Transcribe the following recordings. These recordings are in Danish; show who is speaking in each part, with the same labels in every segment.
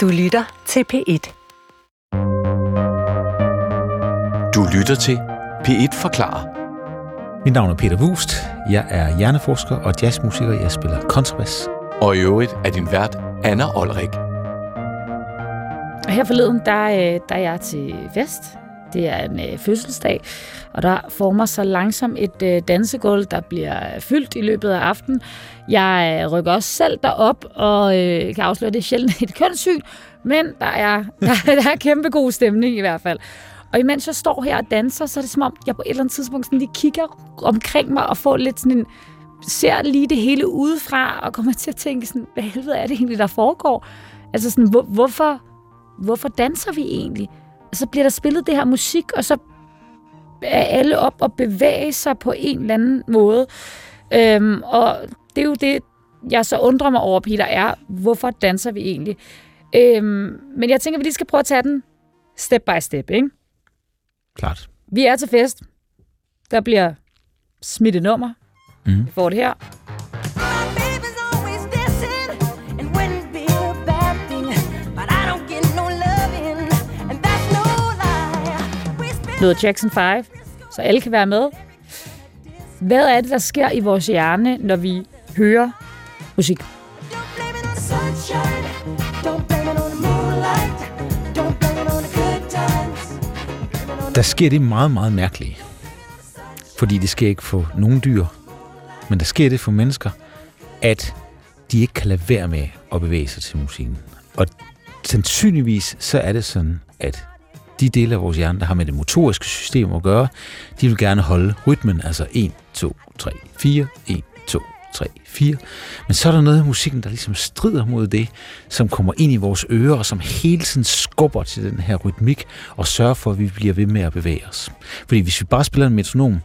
Speaker 1: Du lytter til P1.
Speaker 2: Du lytter til P1 Forklarer.
Speaker 3: Mit navn er Peter Wust. Jeg er hjerneforsker og jazzmusiker. Jeg spiller kontrabas.
Speaker 2: Og i øvrigt er din vært Anna Olrik.
Speaker 4: Og her forleden, der, øh, der er jeg til fest. Det er en øh, fødselsdag, og der former sig langsomt et øh, dansegulv, der bliver fyldt i løbet af aftenen. Jeg øh, rykker også selv derop, og øh, kan afsløre, det er sjældent et kønssyn, men der er, der, der er kæmpe god stemning i hvert fald. Og imens jeg står her og danser, så er det som om, jeg på et eller andet tidspunkt sådan lige kigger omkring mig og får lidt sådan en ser lige det hele udefra, og kommer til at tænke sådan, hvad helvede er det egentlig, der foregår? Altså sådan, hvor, hvorfor, hvorfor danser vi egentlig? Så bliver der spillet det her musik, og så er alle op og bevæge sig på en eller anden måde. Øhm, og det er jo det, jeg så undrer mig over, Peter, er, hvorfor danser vi egentlig? Øhm, men jeg tænker, at vi lige skal prøve at tage den step by step, ikke?
Speaker 3: Klart.
Speaker 4: Vi er til fest. Der bliver smidt nummer.
Speaker 3: Mhm.
Speaker 4: Vi får det her. Noget Jackson 5, så alle kan være med. Hvad er det, der sker i vores hjerne, når vi hører musik?
Speaker 3: Der sker det meget, meget mærkelige. Fordi det sker ikke for nogen dyr, men der sker det for mennesker, at de ikke kan lade være med at bevæge sig til musikken. Og sandsynligvis så er det sådan, at de dele af vores hjerne, der har med det motoriske system at gøre, de vil gerne holde rytmen, altså 1, 2, 3, 4, 1, 2, 3, 4. Men så er der noget i musikken, der ligesom strider mod det, som kommer ind i vores ører, og som hele tiden skubber til den her rytmik, og sørger for, at vi bliver ved med at bevæge os. Fordi hvis vi bare spiller en metronom,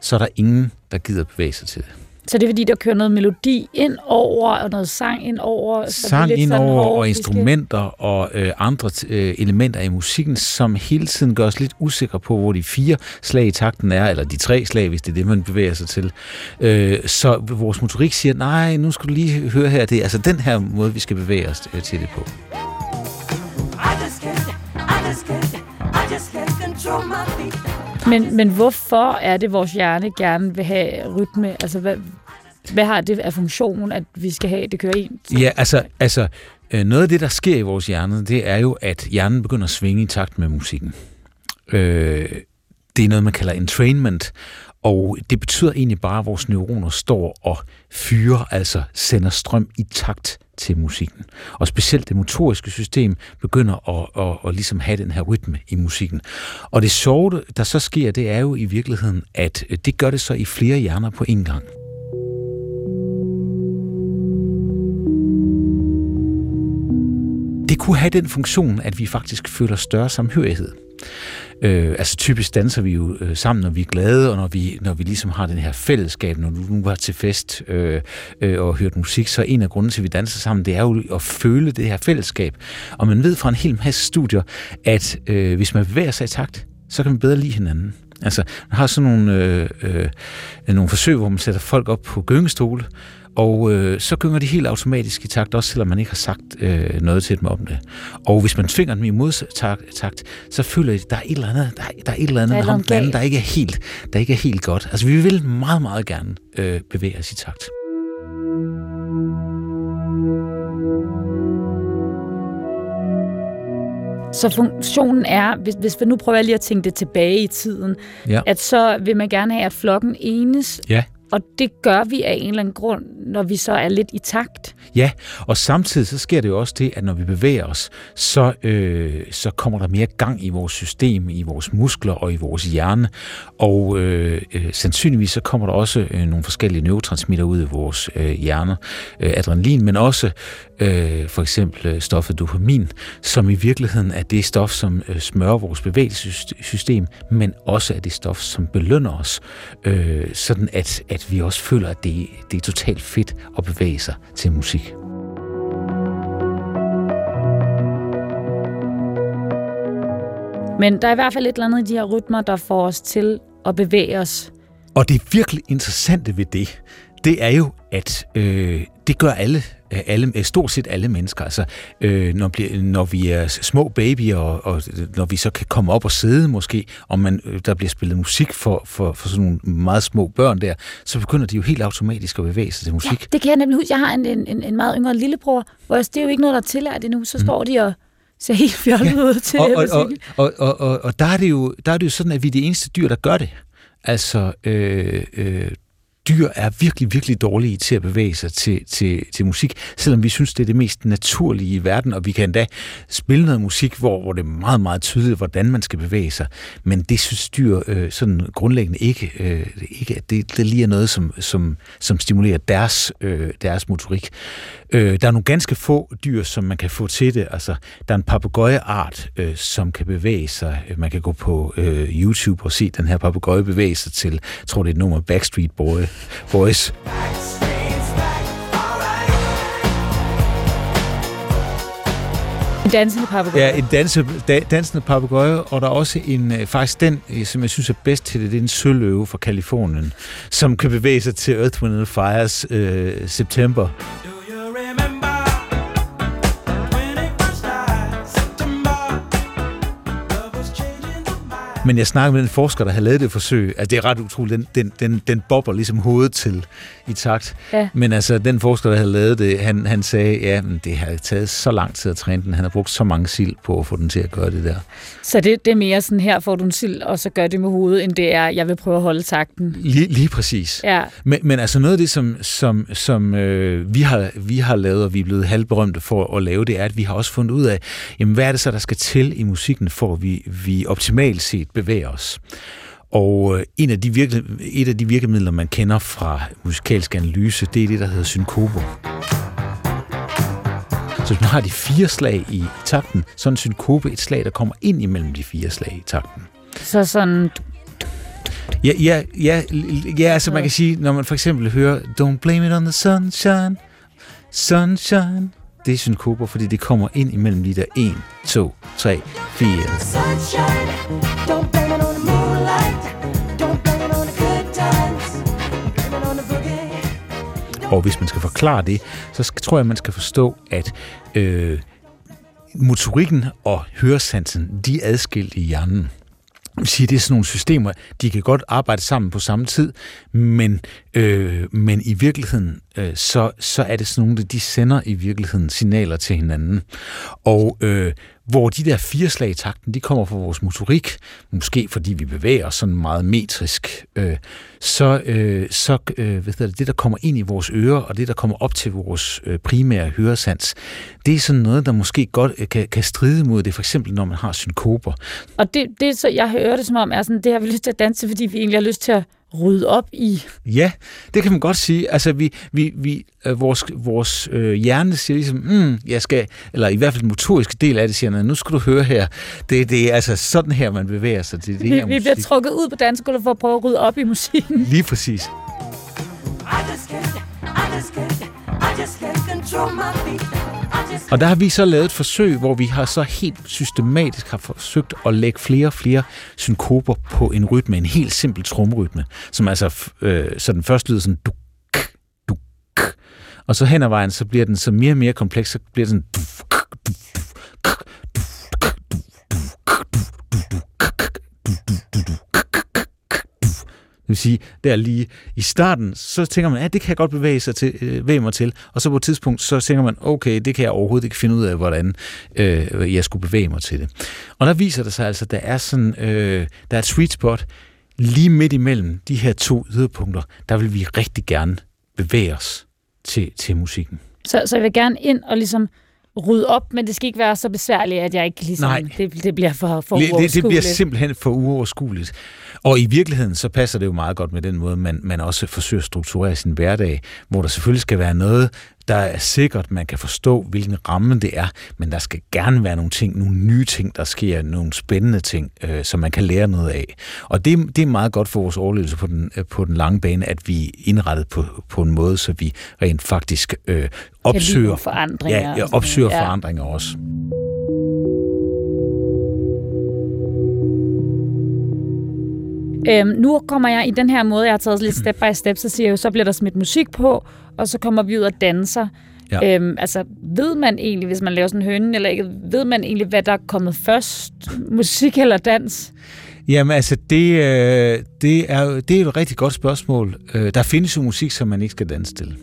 Speaker 3: så er der ingen, der gider bevæge sig til det.
Speaker 4: Så det er fordi, der kører noget melodi ind over, og noget sang ind over. så det er
Speaker 3: sang
Speaker 4: lidt
Speaker 3: ind
Speaker 4: sådan
Speaker 3: over, og instrumenter og øh, andre øh, elementer i musikken, som hele tiden gør os lidt usikre på, hvor de fire slag i takten er, eller de tre slag, hvis det er det, man bevæger sig til. Øh, så vores motorik siger, nej, nu skal du lige høre her, det er altså den her måde, vi skal bevæge os øh, til det på.
Speaker 4: Men, men hvorfor er det, vores hjerne gerne vil have rytme? Altså, hvad, hvad har det af funktion, at vi skal have, det kører ind?
Speaker 3: Ja, altså, altså øh, noget af det, der sker i vores hjerne, det er jo, at hjernen begynder at svinge i takt med musikken. Øh, det er noget, man kalder entrainment, og det betyder egentlig bare, at vores neuroner står og fyrer, altså sender strøm i takt til musikken. Og specielt det motoriske system begynder at, at, at ligesom have den her rytme i musikken. Og det sjove, der så sker, det er jo i virkeligheden, at øh, det gør det så i flere hjerner på en gang. det kunne have den funktion, at vi faktisk føler større samhørighed. Øh, altså typisk danser vi jo øh, sammen, når vi er glade, og når vi, når vi ligesom har den her fællesskab, når du nu var til fest øh, øh, og hørt musik, så en af grunden til, at vi danser sammen, det er jo at føle det her fællesskab. Og man ved fra en hel masse studier, at øh, hvis man bevæger sig i takt, så kan man bedre lide hinanden. Altså, man har sådan nogle, øh, øh, nogle forsøg, hvor man sætter folk op på gyngestole, og øh, så gynger de helt automatisk i takt, også selvom man ikke har sagt øh, noget til dem om det. Og hvis man tvinger dem i modtakt, så føler de, at der er et eller andet, der er, der er et eller andet
Speaker 4: Der er
Speaker 3: med ham den anden, der ikke er helt, der ikke er helt godt. Altså, vi vil meget, meget gerne øh, bevæge os i takt.
Speaker 4: Så funktionen er, hvis, hvis vi nu prøver lige at tænke det tilbage i tiden,
Speaker 3: Ja.
Speaker 4: at så vil man gerne have, at flokken enes,
Speaker 3: Ja
Speaker 4: og det gør vi af en eller anden grund, når vi så er lidt i takt.
Speaker 3: Ja, og samtidig så sker det jo også det, at når vi bevæger os, så, øh, så kommer der mere gang i vores system, i vores muskler og i vores hjerne. Og øh, øh, sandsynligvis så kommer der også øh, nogle forskellige neurotransmitter ud i vores øh, hjerne. Øh, adrenalin, men også øh, for eksempel øh, stoffet dopamin, som i virkeligheden er det stof, som øh, smører vores bevægelsessystem, men også er det stof, som belønner os, øh, sådan at, at vi også føler, at det, det er totalt fedt at bevæge sig til musik.
Speaker 4: Men der er i hvert fald et eller andet i de her rytmer, der får os til at bevæge os.
Speaker 3: Og det virkelig interessante ved det, det er jo, at øh, det gør alle alle, øh, stort set alle mennesker. Altså, øh, når, når vi er små babyer, og, og når vi så kan komme op og sidde måske, og man, der bliver spillet musik for, for, for sådan nogle meget små børn der, så begynder de jo helt automatisk at bevæge sig til musik. Ja,
Speaker 4: det kan jeg nemlig huske. Jeg har en, en, en meget yngre lillebror, hvor det er jo ikke noget, der er tillært endnu. Så mm. står de og ser helt fjollet ja. ud til
Speaker 3: og, og, og, og, og, og, og der, er det jo, der er det jo sådan, at vi er de eneste dyr, der gør det. Altså, øh, øh, dyr er virkelig, virkelig dårlige til at bevæge sig til, til, til musik, selvom vi synes, det er det mest naturlige i verden, og vi kan endda spille noget musik, hvor, hvor det er meget, meget tydeligt, hvordan man skal bevæge sig. Men det synes dyr øh, sådan grundlæggende ikke, øh, ikke at det, det lige er noget, som, som, som stimulerer deres, øh, deres motorik. Øh, der er nogle ganske få dyr, som man kan få til det. Altså, der er en papegøjeart, øh, som kan bevæge sig. Man kan gå på øh, YouTube og se den her papegøje bevæge sig til, jeg tror det er et nummer Backstreet Boy, Boys.
Speaker 4: En dansende papegøje.
Speaker 3: Ja, en danse, da, dansende papegøje, og der er også en, øh, faktisk den, øh, som jeg synes er bedst til det, det er en søløve fra Kalifornien, som kan bevæge sig til Earth, Wind Fires øh, September. Men jeg snakkede med en forsker, der havde lavet det forsøg. Altså, det er ret utroligt. Den, den, den, den bobber ligesom hovedet til i takt. Ja. Men altså, den forsker, der havde lavet det, han, han sagde, ja, men det har taget så lang tid at træne den. Han har brugt så mange sild på at få den til at gøre det der.
Speaker 4: Så det, det er mere sådan, her får du en sild, og så gør det med hovedet, end det er, jeg vil prøve at holde takten.
Speaker 3: Lige, lige præcis.
Speaker 4: Ja.
Speaker 3: Men, men altså noget af det, som, som, som øh, vi, har, vi har lavet, og vi er blevet halvberømte for at lave, det er, at vi har også fundet ud af, jamen, hvad er det så, der skal til i musikken, for at vi, vi optimalt set bevæger os. Og øh, en af de virke, et af de virkemidler, man kender fra musikalsk analyse, det er det, der hedder synkoper. Så hvis man har de fire slag i takten, så er en synkope et slag, der kommer ind imellem de fire slag i takten.
Speaker 4: Så sådan...
Speaker 3: Ja, ja, ja, ja altså man kan sige, når man for eksempel hører Don't blame it on the sunshine, sunshine, det er synkoper, fordi det kommer ind imellem de der 1, 2, 3, 4. Og hvis man skal forklare det, så skal, tror jeg, man skal forstå, at øh, motorikken og høresansen, de er adskilt i hjernen. Jeg sige, det er sådan nogle systemer, de kan godt arbejde sammen på samme tid, men, øh, men i virkeligheden, øh, så, så er det sådan nogle, de sender i virkeligheden signaler til hinanden. Og øh, hvor de der fire slag i takten, de kommer fra vores motorik, måske fordi vi bevæger os sådan meget metrisk, øh, så, øh, så øh, ved det, det, der kommer ind i vores ører, og det, der kommer op til vores øh, primære høresans, det er sådan noget, der måske godt øh, kan, kan stride mod det, for eksempel når man har synkoper.
Speaker 4: Og det, det så jeg hører det som om, er sådan, det har vi lyst til at danse, fordi vi egentlig har lyst til at rydde op i?
Speaker 3: Ja, det kan man godt sige. Altså, vi, vi, vi, øh, vores, vores øh, hjerne siger ligesom, mm, jeg skal, eller i hvert fald den motoriske del af det siger, nu skal du høre her. Det, det er altså sådan her, man bevæger sig til det
Speaker 4: vi,
Speaker 3: her
Speaker 4: Vi bliver trukket ud på dansegulvet for at prøve at rydde op i musikken.
Speaker 3: Lige præcis. I
Speaker 4: just can't, I just can't, I just can't control my feet.
Speaker 3: Og der har vi så lavet et forsøg, hvor vi har så helt systematisk har forsøgt at lægge flere og flere synkoper på en rytme, en helt simpel tromrytme, som altså øh, så den første lyder sådan duk, duk, og så hen ad vejen, så bliver den så mere og mere kompleks, så bliver den sådan duk, vil sige, der lige i starten, så tænker man, at ja, det kan jeg godt bevæge, sig til, øh, bevæge mig til. Og så på et tidspunkt, så tænker man, okay, det kan jeg overhovedet ikke finde ud af, hvordan øh, jeg skulle bevæge mig til det. Og der viser det sig altså, at der er, sådan, øh, der er et sweet spot lige midt imellem de her to yderpunkter. Der vil vi rigtig gerne bevæge os til, til musikken.
Speaker 4: Så, så jeg vil gerne ind og ligesom rydde op, men det skal ikke være så besværligt, at jeg ikke ligesom, Nej. Det, det bliver for, for
Speaker 3: uoverskueligt. Det, det bliver simpelthen for uoverskueligt. Og i virkeligheden, så passer det jo meget godt med den måde, man, man også forsøger at strukturere sin hverdag, hvor der selvfølgelig skal være noget, der er sikkert, man kan forstå, hvilken ramme det er, men der skal gerne være nogle ting, nogle nye ting, der sker, nogle spændende ting, øh, som man kan lære noget af. Og det, det er meget godt for vores overlevelse på den, øh, på den lange bane, at vi er indrettet på, på en måde, så vi rent faktisk øh, opsøger,
Speaker 4: forandringer,
Speaker 3: ja, ja, opsøger ja. forandringer også.
Speaker 4: Øhm, nu kommer jeg i den her måde, jeg har taget lidt step by step, så siger jeg jo, så bliver der smidt musik på, og så kommer vi ud og danser.
Speaker 3: Ja.
Speaker 4: Øhm, altså, ved man egentlig, hvis man laver sådan en høne, eller ikke, ved man egentlig, hvad der er kommet først? Musik eller dans?
Speaker 3: Jamen altså, det, øh, det, er, det er et rigtig godt spørgsmål. Øh, der findes jo musik, som man ikke skal danse til.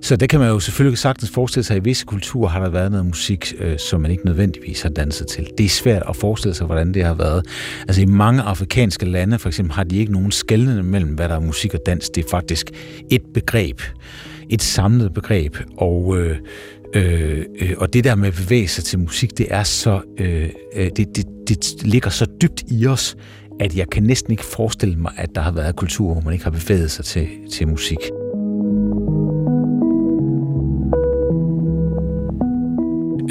Speaker 3: Så det kan man jo selvfølgelig sagtens forestille sig, at i visse kulturer har der været noget musik, øh, som man ikke nødvendigvis har danset til. Det er svært at forestille sig, hvordan det har været. Altså i mange afrikanske lande, for eksempel, har de ikke nogen skældende mellem, hvad der er musik og dans. Det er faktisk et begreb. Et samlet begreb. Og... Øh, øh, Øh, og det der med at bevæge sig til musik, det er så øh, øh, det, det, det ligger så dybt i os, at jeg kan næsten ikke forestille mig, at der har været kultur, hvor man ikke har bevæget sig til, til musik.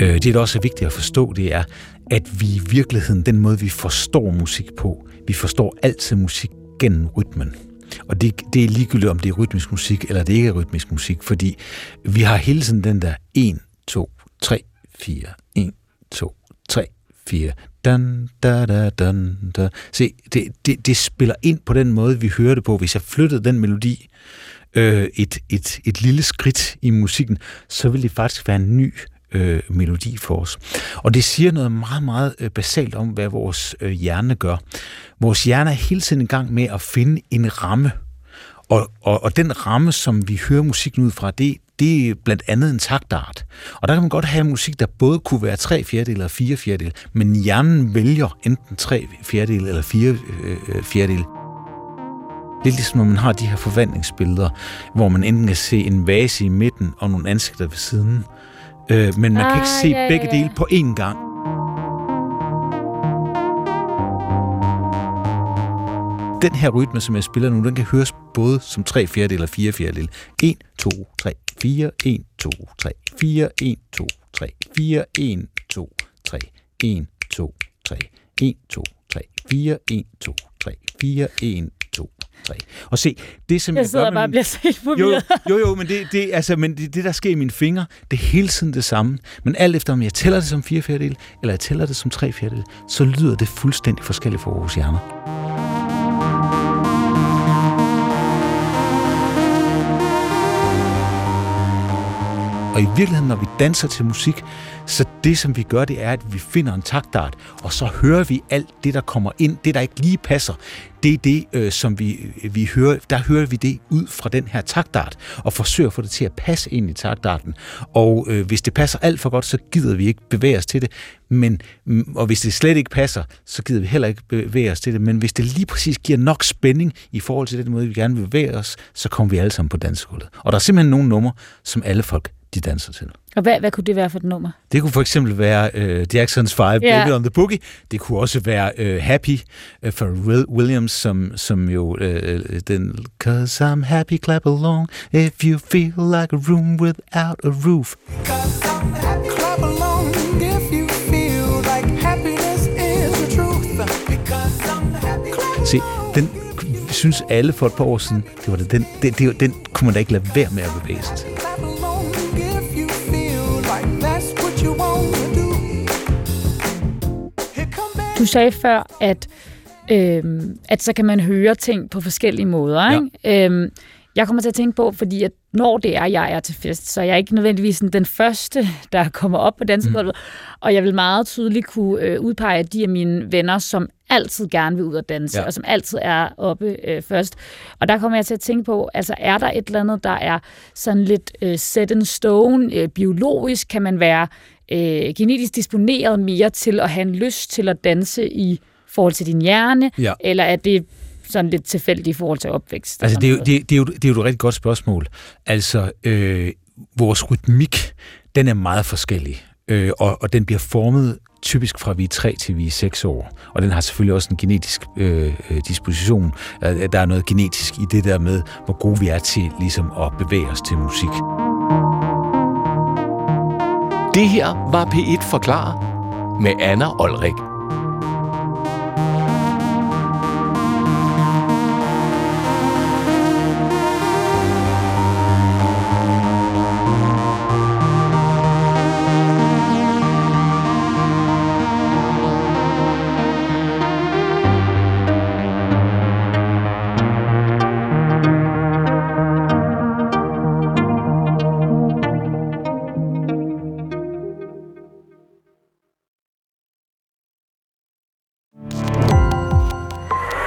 Speaker 3: Øh, det, der også er vigtigt at forstå, det er, at vi i virkeligheden, den måde, vi forstår musik på, vi forstår altid musik gennem rytmen. Og det, det er ligegyldigt, om det er rytmisk musik, eller det ikke er rytmisk musik, fordi vi har hele tiden den der 1, 2, 3, 4, 1, 2, 3, 4, dan, da, da, dan, da. Se, det, det, det spiller ind på den måde, vi hører det på. Hvis jeg flyttede den melodi øh, et, et, et lille skridt i musikken, så vil det faktisk være en ny øh, melodi for os. Og det siger noget meget, meget øh, basalt om, hvad vores øh, hjerne gør. Vores hjerne er hele tiden i gang med at finde en ramme. Og, og, og den ramme, som vi hører musikken ud fra, det, det er blandt andet en taktart. Og der kan man godt have musik, der både kunne være tre fjerdedel og fire fjerdedel, men hjernen vælger enten tre fjerdedele eller fire øh, fjerdedele. Lidt ligesom når man har de her forvandlingsbilleder, hvor man enten kan se en vase i midten og nogle ansigter ved siden. Øh, men man ah, kan ikke se ja, begge ja. dele på én gang. Den her rytme, som jeg spiller nu, den kan høres både som 3 fjerdedel og 4 fjerdedel. 1, 2, 3, 4, 1, 2, 3, 4, 1, 2, 3, 4, 1, 2, 3, 1, 2, 3, 1, 2, 3, 4, 1, 2, 3, 4, 1, 2, 3. Og se, det som
Speaker 4: jeg, jeg sidder bare og bliver helt
Speaker 3: jo, jo, jo, men, det, det, altså, men det, det, der sker i mine fingre, det er hele tiden det samme. Men alt efter, om jeg tæller det som 4 fjerdedel, eller jeg tæller det som 3 fjerdedel, så lyder det fuldstændig forskelligt for vores hjerner. Og i virkeligheden, når vi danser til musik, så det, som vi gør, det er, at vi finder en taktart, og så hører vi alt det, der kommer ind, det, der ikke lige passer. Det er det, øh, som vi, vi hører, der hører vi det ud fra den her taktart, og forsøger at få det til at passe ind i taktarten. Og øh, hvis det passer alt for godt, så gider vi ikke bevæge os til det. Men, mm, og hvis det slet ikke passer, så gider vi heller ikke bevæge os til det. Men hvis det lige præcis giver nok spænding i forhold til den måde, vi gerne vil bevæge os, så kommer vi alle sammen på dansegulvet. Og der er simpelthen nogle numre, som alle folk de danser til.
Speaker 4: Og hvad, hvad kunne det være for et nummer?
Speaker 3: Det kunne for eksempel være uh, Jacksons Five, yeah. Baby on the Boogie. Det kunne også være uh, Happy uh, for Will Williams, som, som jo uh, den Cause I'm happy, clap along if you feel like a room without a roof. Se, den synes alle for et par år siden, det var det, den, det, det, den kunne man da ikke lade være med at bevæge sig til.
Speaker 4: Du sagde før, at, øhm, at så kan man høre ting på forskellige måder. Ikke? Ja. Øhm, jeg kommer til at tænke på, fordi at når det er, jeg er til fest, så jeg er ikke nødvendigvis den første, der kommer op på dansegulvet. Mm. Og jeg vil meget tydeligt kunne øh, udpege de af mine venner, som altid gerne vil ud og danse, ja. og som altid er oppe øh, først. Og der kommer jeg til at tænke på, altså er der et eller andet, der er sådan lidt øh, set in stone, øh, biologisk, kan man være øh, genetisk disponeret mere til at have en lyst til at danse i forhold til din hjerne, ja. eller er det sådan lidt tilfældigt i forhold til opvækst?
Speaker 3: Altså, det er, jo, det, det, er jo, det er jo et rigtig godt spørgsmål. Altså, øh, vores rytmik, den er meget forskellig, øh, og, og den bliver formet typisk fra vi er 3 til vi er 6 år. Og den har selvfølgelig også en genetisk øh, øh disposition. Der er noget genetisk i det der med, hvor gode vi er til ligesom at bevæge os til musik.
Speaker 2: Det her var P1 Forklar med Anna Olrik.